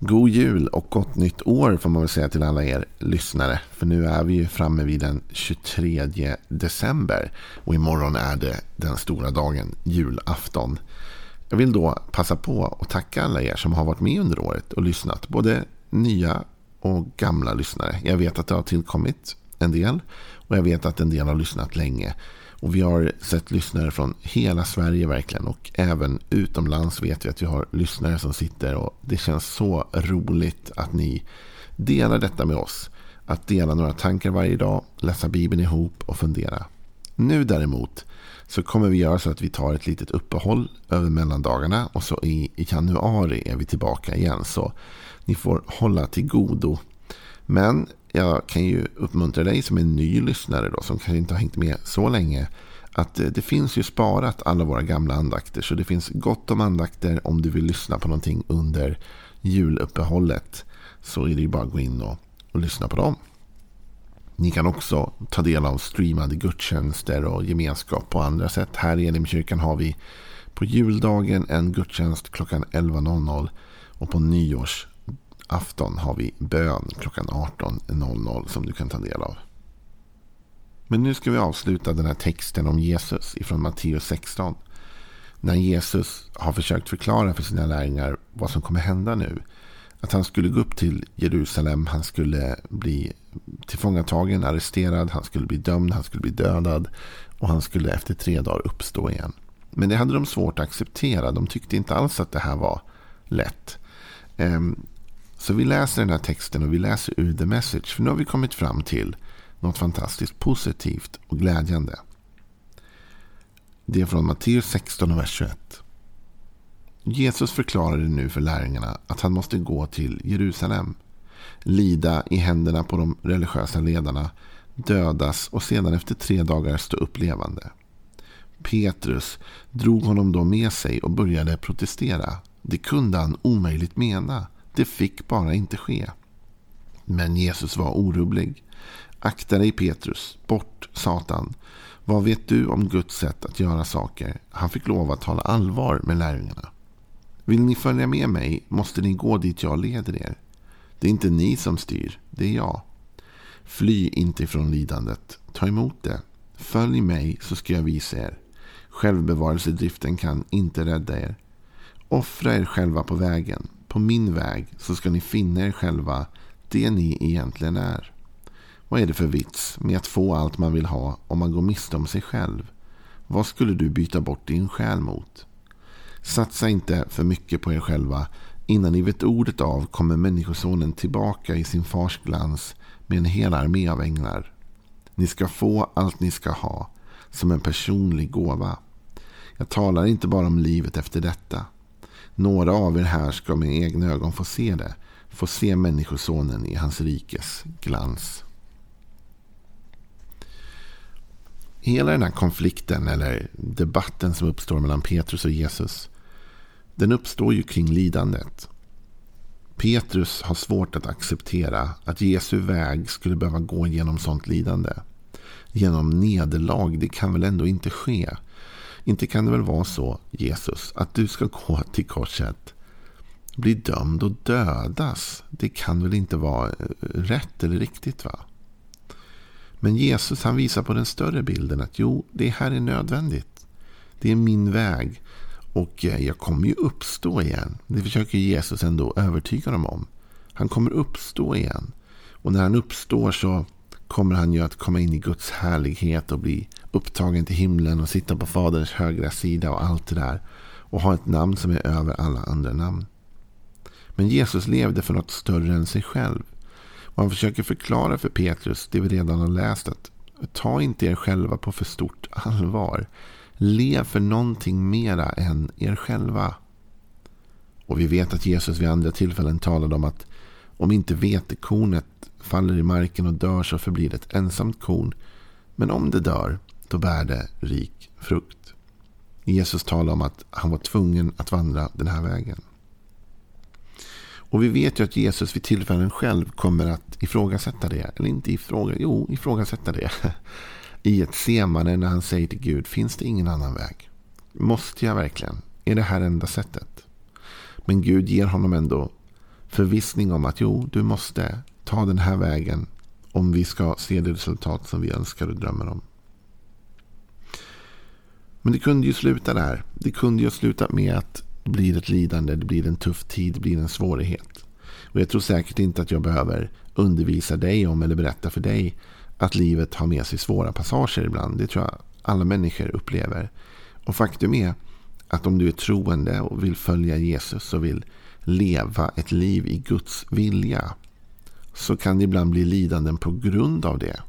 God jul och gott nytt år får man väl säga till alla er lyssnare. För nu är vi ju framme vid den 23 december. Och imorgon är det den stora dagen, julafton. Jag vill då passa på att tacka alla er som har varit med under året och lyssnat. Både nya och gamla lyssnare. Jag vet att det har tillkommit en del. Och jag vet att en del har lyssnat länge. Och vi har sett lyssnare från hela Sverige verkligen. Och även utomlands vet vi att vi har lyssnare som sitter. Och det känns så roligt att ni delar detta med oss. Att dela några tankar varje dag, läsa Bibeln ihop och fundera. Nu däremot så kommer vi göra så att vi tar ett litet uppehåll över mellandagarna. Och så i, i januari är vi tillbaka igen. Så ni får hålla till godo. Men jag kan ju uppmuntra dig som är ny lyssnare då, som kanske inte har hängt med så länge. Att eh, det finns ju sparat alla våra gamla andakter. Så det finns gott om andakter om du vill lyssna på någonting under juluppehållet. Så är det ju bara att gå in och, och lyssna på dem. Ni kan också ta del av streamade gudstjänster och gemenskap på andra sätt. Här i Elimkyrkan har vi på juldagen en gudstjänst klockan 11.00 och på nyårs afton har vi bön klockan 18.00 som du kan ta del av. Men nu ska vi avsluta den här texten om Jesus ifrån Matteus 16. När Jesus har försökt förklara för sina lärjungar vad som kommer hända nu. Att han skulle gå upp till Jerusalem, han skulle bli tillfångatagen, arresterad, han skulle bli dömd, han skulle bli dödad och han skulle efter tre dagar uppstå igen. Men det hade de svårt att acceptera. De tyckte inte alls att det här var lätt. Ehm, så vi läser den här texten och vi läser ur The Message. För nu har vi kommit fram till något fantastiskt positivt och glädjande. Det är från Matteus 16 vers 21. Jesus förklarade nu för lärjungarna att han måste gå till Jerusalem, lida i händerna på de religiösa ledarna, dödas och sedan efter tre dagar stå upp levande. Petrus drog honom då med sig och började protestera. Det kunde han omöjligt mena. Det fick bara inte ske. Men Jesus var orubblig. Akta dig Petrus, bort Satan. Vad vet du om Guds sätt att göra saker? Han fick lov att tala allvar med lärjungarna. Vill ni följa med mig måste ni gå dit jag leder er. Det är inte ni som styr, det är jag. Fly inte ifrån lidandet. Ta emot det. Följ mig så ska jag visa er. Självbevarelsedriften kan inte rädda er. Offra er själva på vägen på min väg så ska ni finna er själva det ni egentligen är. Vad är det för vits med att få allt man vill ha om man går miste om sig själv? Vad skulle du byta bort din själ mot? Satsa inte för mycket på er själva. Innan ni vet ordet av kommer Människosonen tillbaka i sin fars glans med en hel armé av änglar. Ni ska få allt ni ska ha som en personlig gåva. Jag talar inte bara om livet efter detta. Några av er här ska med egna ögon få se det. Få se Människosonen i hans rikes glans. Hela den här konflikten eller debatten som uppstår mellan Petrus och Jesus. Den uppstår ju kring lidandet. Petrus har svårt att acceptera att Jesu väg skulle behöva gå genom sånt lidande. Genom nederlag, det kan väl ändå inte ske. Inte kan det väl vara så, Jesus, att du ska gå till korset, bli dömd och dödas. Det kan väl inte vara eh, rätt eller riktigt va? Men Jesus han visar på den större bilden att jo, det här är nödvändigt. Det är min väg och eh, jag kommer ju uppstå igen. Det försöker Jesus ändå övertyga dem om. Han kommer uppstå igen. Och när han uppstår så kommer han ju att komma in i Guds härlighet och bli upptagen till himlen och sitta på Faderns högra sida och allt det där. Och ha ett namn som är över alla andra namn. Men Jesus levde för något större än sig själv. Och han försöker förklara för Petrus det vi redan har läst. att Ta inte er själva på för stort allvar. Lev för någonting mera än er själva. Och vi vet att Jesus vid andra tillfällen talade om att om inte vetekornet faller i marken och dör så förblir det ett ensamt korn. Men om det dör, då bär det rik frukt. Jesus talar om att han var tvungen att vandra den här vägen. Och vi vet ju att Jesus vid tillfällen själv kommer att ifrågasätta det. Eller inte ifråga, jo, ifrågasätta det. I ett semane när han säger till Gud, finns det ingen annan väg? Måste jag verkligen? Är det här enda sättet? Men Gud ger honom ändå förvissning om att jo, du måste ta den här vägen om vi ska se det resultat som vi önskar och drömmer om. Men det kunde ju sluta där. Det kunde ju sluta med att det blir ett lidande, det blir en tuff tid, det blir en svårighet. Och jag tror säkert inte att jag behöver undervisa dig om eller berätta för dig att livet har med sig svåra passager ibland. Det tror jag alla människor upplever. Och faktum är att om du är troende och vill följa Jesus och vill leva ett liv i Guds vilja så kan det ibland bli lidanden på grund av det.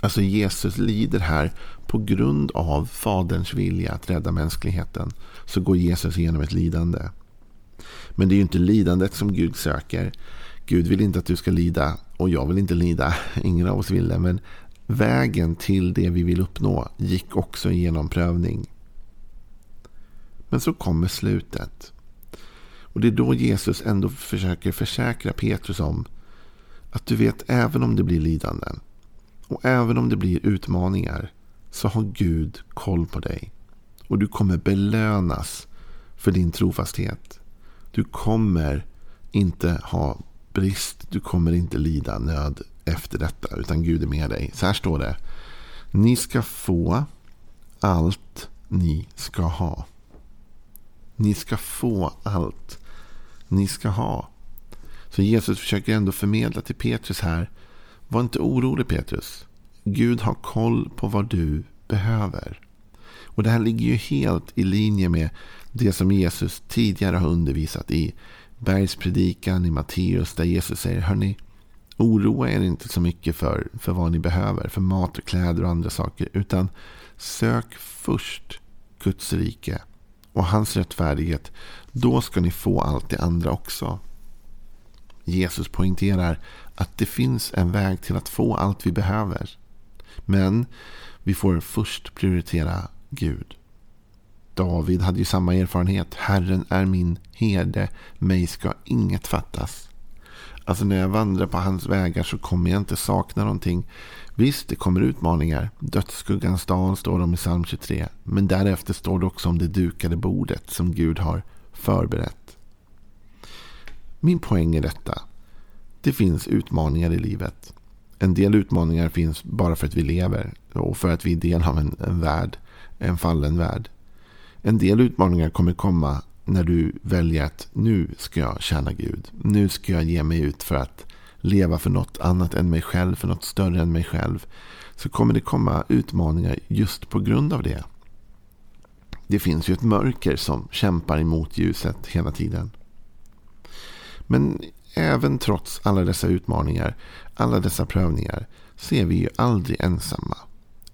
Alltså Jesus lider här på grund av Faderns vilja att rädda mänskligheten. Så går Jesus igenom ett lidande. Men det är ju inte lidandet som Gud söker. Gud vill inte att du ska lida och jag vill inte lida. Ingen av oss vill det. Men vägen till det vi vill uppnå gick också igenom prövning. Men så kommer slutet. Och det är då Jesus ändå försöker försäkra Petrus om att du vet även om det blir lidanden och även om det blir utmaningar så har Gud koll på dig. Och du kommer belönas för din trofasthet. Du kommer inte ha brist. Du kommer inte lida nöd efter detta. Utan Gud är med dig. Så här står det. Ni ska få allt ni ska ha. Ni ska få allt ni ska ha. Så Jesus försöker ändå förmedla till Petrus här. Var inte orolig Petrus. Gud har koll på vad du behöver. Och det här ligger ju helt i linje med det som Jesus tidigare har undervisat i bergspredikan i Matteus där Jesus säger Hörni, oroa er inte så mycket för, för vad ni behöver, för mat och kläder och andra saker, utan sök först Guds rike och hans rättfärdighet. Då ska ni få allt det andra också. Jesus poängterar att det finns en väg till att få allt vi behöver. Men vi får först prioritera Gud. David hade ju samma erfarenhet. Herren är min herde, mig ska inget fattas. Alltså när jag vandrar på hans vägar så kommer jag inte sakna någonting. Visst, det kommer utmaningar. Dödsskuggans dal står det om i psalm 23. Men därefter står det också om det dukade bordet som Gud har förberett. Min poäng är detta. Det finns utmaningar i livet. En del utmaningar finns bara för att vi lever och för att vi är del av en, en värld, en fallen värld. En del utmaningar kommer komma när du väljer att nu ska jag tjäna Gud. Nu ska jag ge mig ut för att leva för något annat än mig själv, för något större än mig själv. Så kommer det komma utmaningar just på grund av det. Det finns ju ett mörker som kämpar emot ljuset hela tiden. Men även trots alla dessa utmaningar, alla dessa prövningar, så är vi ju aldrig ensamma.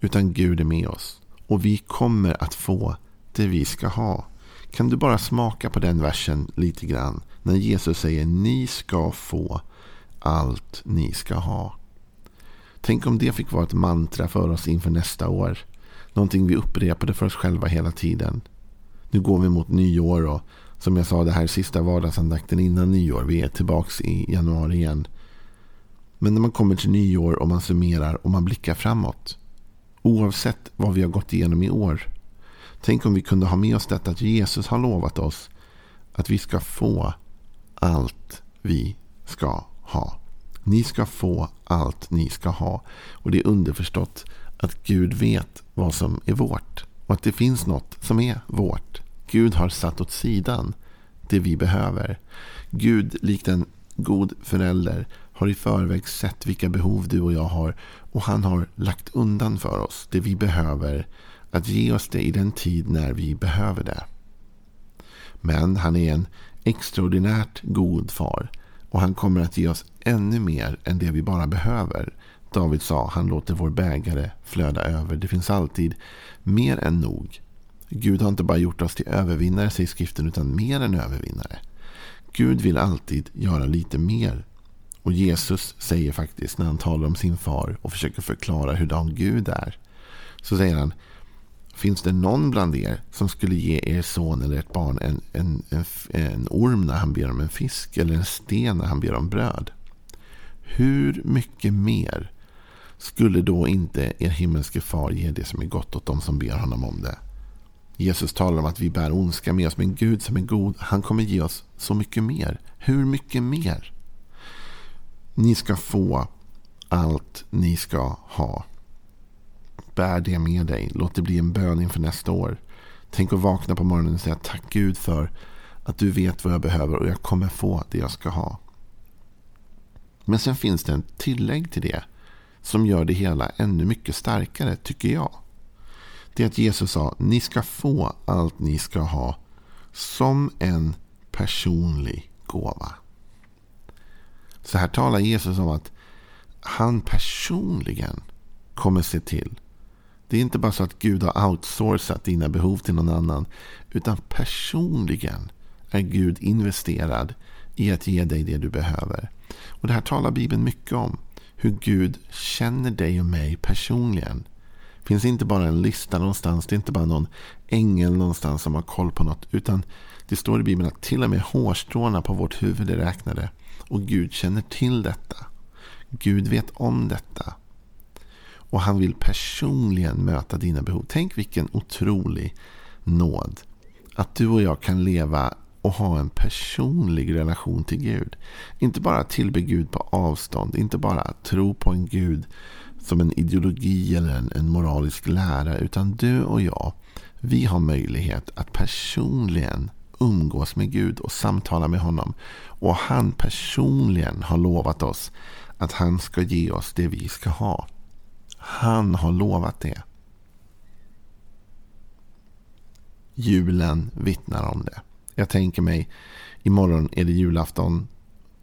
Utan Gud är med oss. Och vi kommer att få det vi ska ha. Kan du bara smaka på den versen lite grann. När Jesus säger ni ska få allt ni ska ha. Tänk om det fick vara ett mantra för oss inför nästa år. Någonting vi upprepade för oss själva hela tiden. Nu går vi mot nyår och som jag sa det här sista vardagsandakten innan nyår. Vi är tillbaka i januari igen. Men när man kommer till nyår och man summerar och man blickar framåt. Oavsett vad vi har gått igenom i år. Tänk om vi kunde ha med oss detta att Jesus har lovat oss att vi ska få allt vi ska ha. Ni ska få allt ni ska ha. Och det är underförstått att Gud vet vad som är vårt. Och att det finns något som är vårt. Gud har satt åt sidan det vi behöver. Gud, likt en god förälder, har i förväg sett vilka behov du och jag har. Och han har lagt undan för oss det vi behöver. Att ge oss det i den tid när vi behöver det. Men han är en extraordinärt god far. Och han kommer att ge oss ännu mer än det vi bara behöver. David sa, han låter vår bägare flöda över. Det finns alltid mer än nog. Gud har inte bara gjort oss till övervinnare, säger skriften, utan mer än övervinnare. Gud vill alltid göra lite mer. Och Jesus säger faktiskt när han talar om sin far och försöker förklara hurdan Gud är. Så säger han, finns det någon bland er som skulle ge er son eller ett barn en, en, en, en orm när han ber om en fisk eller en sten när han ber om bröd? Hur mycket mer skulle då inte er himmelske far ge det som är gott åt dem som ber honom om det? Jesus talar om att vi bär ondska med oss, men Gud som är god, han kommer ge oss så mycket mer. Hur mycket mer? Ni ska få allt ni ska ha. Bär det med dig. Låt det bli en bön inför nästa år. Tänk att vakna på morgonen och säga tack Gud för att du vet vad jag behöver och jag kommer få det jag ska ha. Men sen finns det en tillägg till det som gör det hela ännu mycket starkare, tycker jag. Det är att Jesus sa, ni ska få allt ni ska ha som en personlig gåva. Så här talar Jesus om att han personligen kommer se till. Det är inte bara så att Gud har outsourcat dina behov till någon annan. Utan personligen är Gud investerad i att ge dig det du behöver. Och Det här talar Bibeln mycket om. Hur Gud känner dig och mig personligen. Det finns inte bara en lista någonstans. Det är inte bara någon ängel någonstans som har koll på något. Utan det står i Bibeln att till och med hårstråna på vårt huvud är räknade. Och Gud känner till detta. Gud vet om detta. Och han vill personligen möta dina behov. Tänk vilken otrolig nåd. Att du och jag kan leva och ha en personlig relation till Gud. Inte bara tillbe Gud på avstånd. Inte bara tro på en Gud som en ideologi eller en, en moralisk lära. Utan du och jag, vi har möjlighet att personligen umgås med Gud och samtala med honom. Och han personligen har lovat oss att han ska ge oss det vi ska ha. Han har lovat det. Julen vittnar om det. Jag tänker mig, imorgon är det julafton.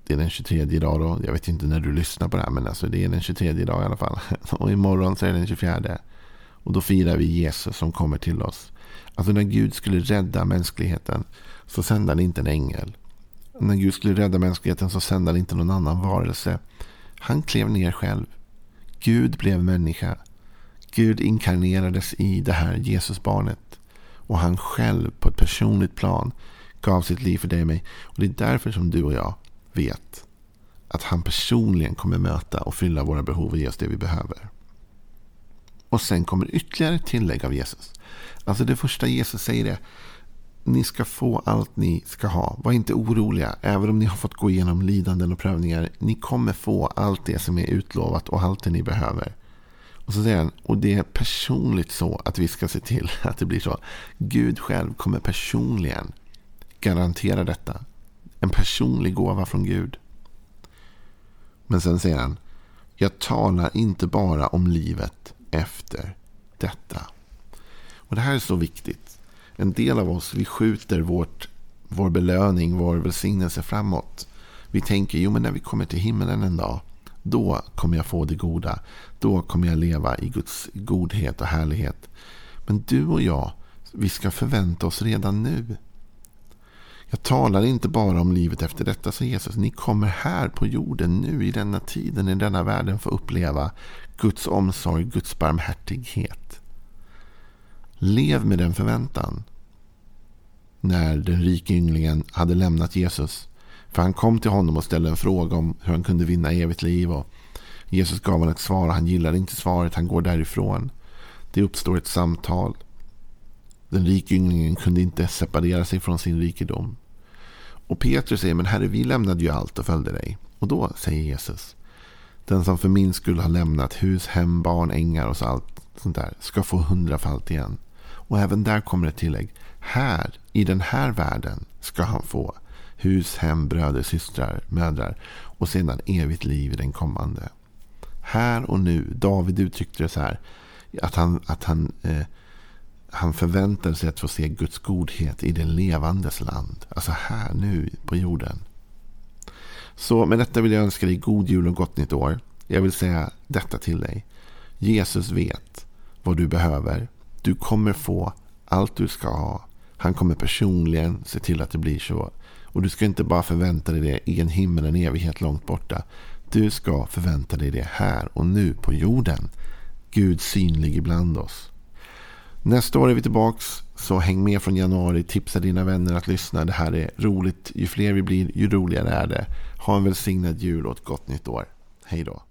Det är den 23 idag då. Jag vet inte när du lyssnar på det här, men alltså det är den 23 idag i alla fall. Och imorgon så är det den 24. Och då firar vi Jesus som kommer till oss. Alltså när Gud skulle rädda mänskligheten så sände han inte en ängel. När Gud skulle rädda mänskligheten så sände han inte någon annan varelse. Han klev ner själv. Gud blev människa. Gud inkarnerades i det här Jesusbarnet. Och han själv på ett personligt plan gav sitt liv för dig och mig. Och det är därför som du och jag vet att han personligen kommer möta och fylla våra behov och ge oss det vi behöver. Och sen kommer ytterligare tillägg av Jesus. Alltså det första Jesus säger är ni ska få allt ni ska ha. Var inte oroliga, även om ni har fått gå igenom lidanden och prövningar. Ni kommer få allt det som är utlovat och allt det ni behöver. Och så säger han, och det är personligt så att vi ska se till att det blir så. Gud själv kommer personligen garantera detta. En personlig gåva från Gud. Men sen säger han, jag talar inte bara om livet efter detta. Och det här är så viktigt en del av oss, vi skjuter vårt, vår belöning, vår välsignelse framåt. Vi tänker, jo men när vi kommer till himmelen en dag, då kommer jag få det goda. Då kommer jag leva i Guds godhet och härlighet. Men du och jag, vi ska förvänta oss redan nu. Jag talar inte bara om livet efter detta, sa Jesus. Ni kommer här på jorden nu i denna tiden, i denna världen få uppleva Guds omsorg, Guds barmhärtighet. Lev med den förväntan. När den rike ynglingen hade lämnat Jesus. För han kom till honom och ställde en fråga om hur han kunde vinna evigt liv. Och Jesus gav honom ett svar och han gillade inte svaret. Han går därifrån. Det uppstår ett samtal. Den rike ynglingen kunde inte separera sig från sin rikedom. Och Petrus säger, men herre vi lämnade ju allt och följde dig. Och då säger Jesus, den som för min skull har lämnat hus, hem, barn, ängar och så allt sånt där ska få hundrafalt igen. Och även där kommer ett tillägg. Här, i den här världen, ska han få hus, hem, bröder, systrar, mödrar och sedan evigt liv i den kommande. Här och nu, David uttryckte det så här, att han, att han, eh, han förväntade sig att få se Guds godhet i det levandes land. Alltså här nu på jorden. Så med detta vill jag önska dig god jul och gott nytt år. Jag vill säga detta till dig. Jesus vet vad du behöver. Du kommer få allt du ska ha. Han kommer personligen se till att det blir så. Och du ska inte bara förvänta dig det i en himmel, en evighet långt borta. Du ska förvänta dig det här och nu på jorden. Gud synlig ibland oss. Nästa år är vi tillbaks. Så häng med från januari. Tipsa dina vänner att lyssna. Det här är roligt. Ju fler vi blir, ju roligare är det. Ha en välsignad jul och ett gott nytt år. Hej då.